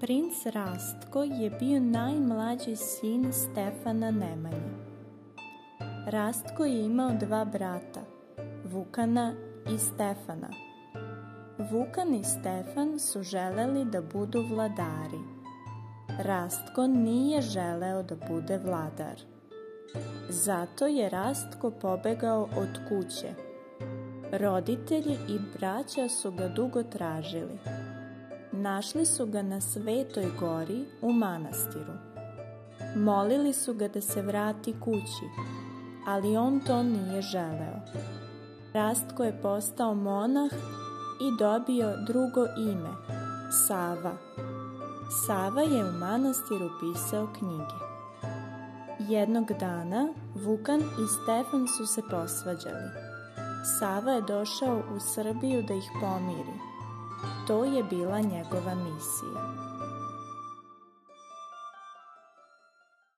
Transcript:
Princ Rastko je bio najmlađi sin Stefana Nemanje. Rastko je imao dva brata, Vukana i Stefana. Vukan i Stefan su želeli da budu vladari. Rastko nije želeo da bude vladar. Zato je Rastko pobegao od kuće. Roditelji i braća su ga dugo tražili. Našli su ga na Svetoj gori u manastiru. Molili su ga da se vrati kući, ali on to nije želeo. Rastko je postao monah i dobio drugo ime, Sava. Sava je u manastiru pisao knjige. Jednog dana Vukan i Stefan su se posvađali. Sava je došao u Srbiju da ih pomiri. To je bila njegova misija.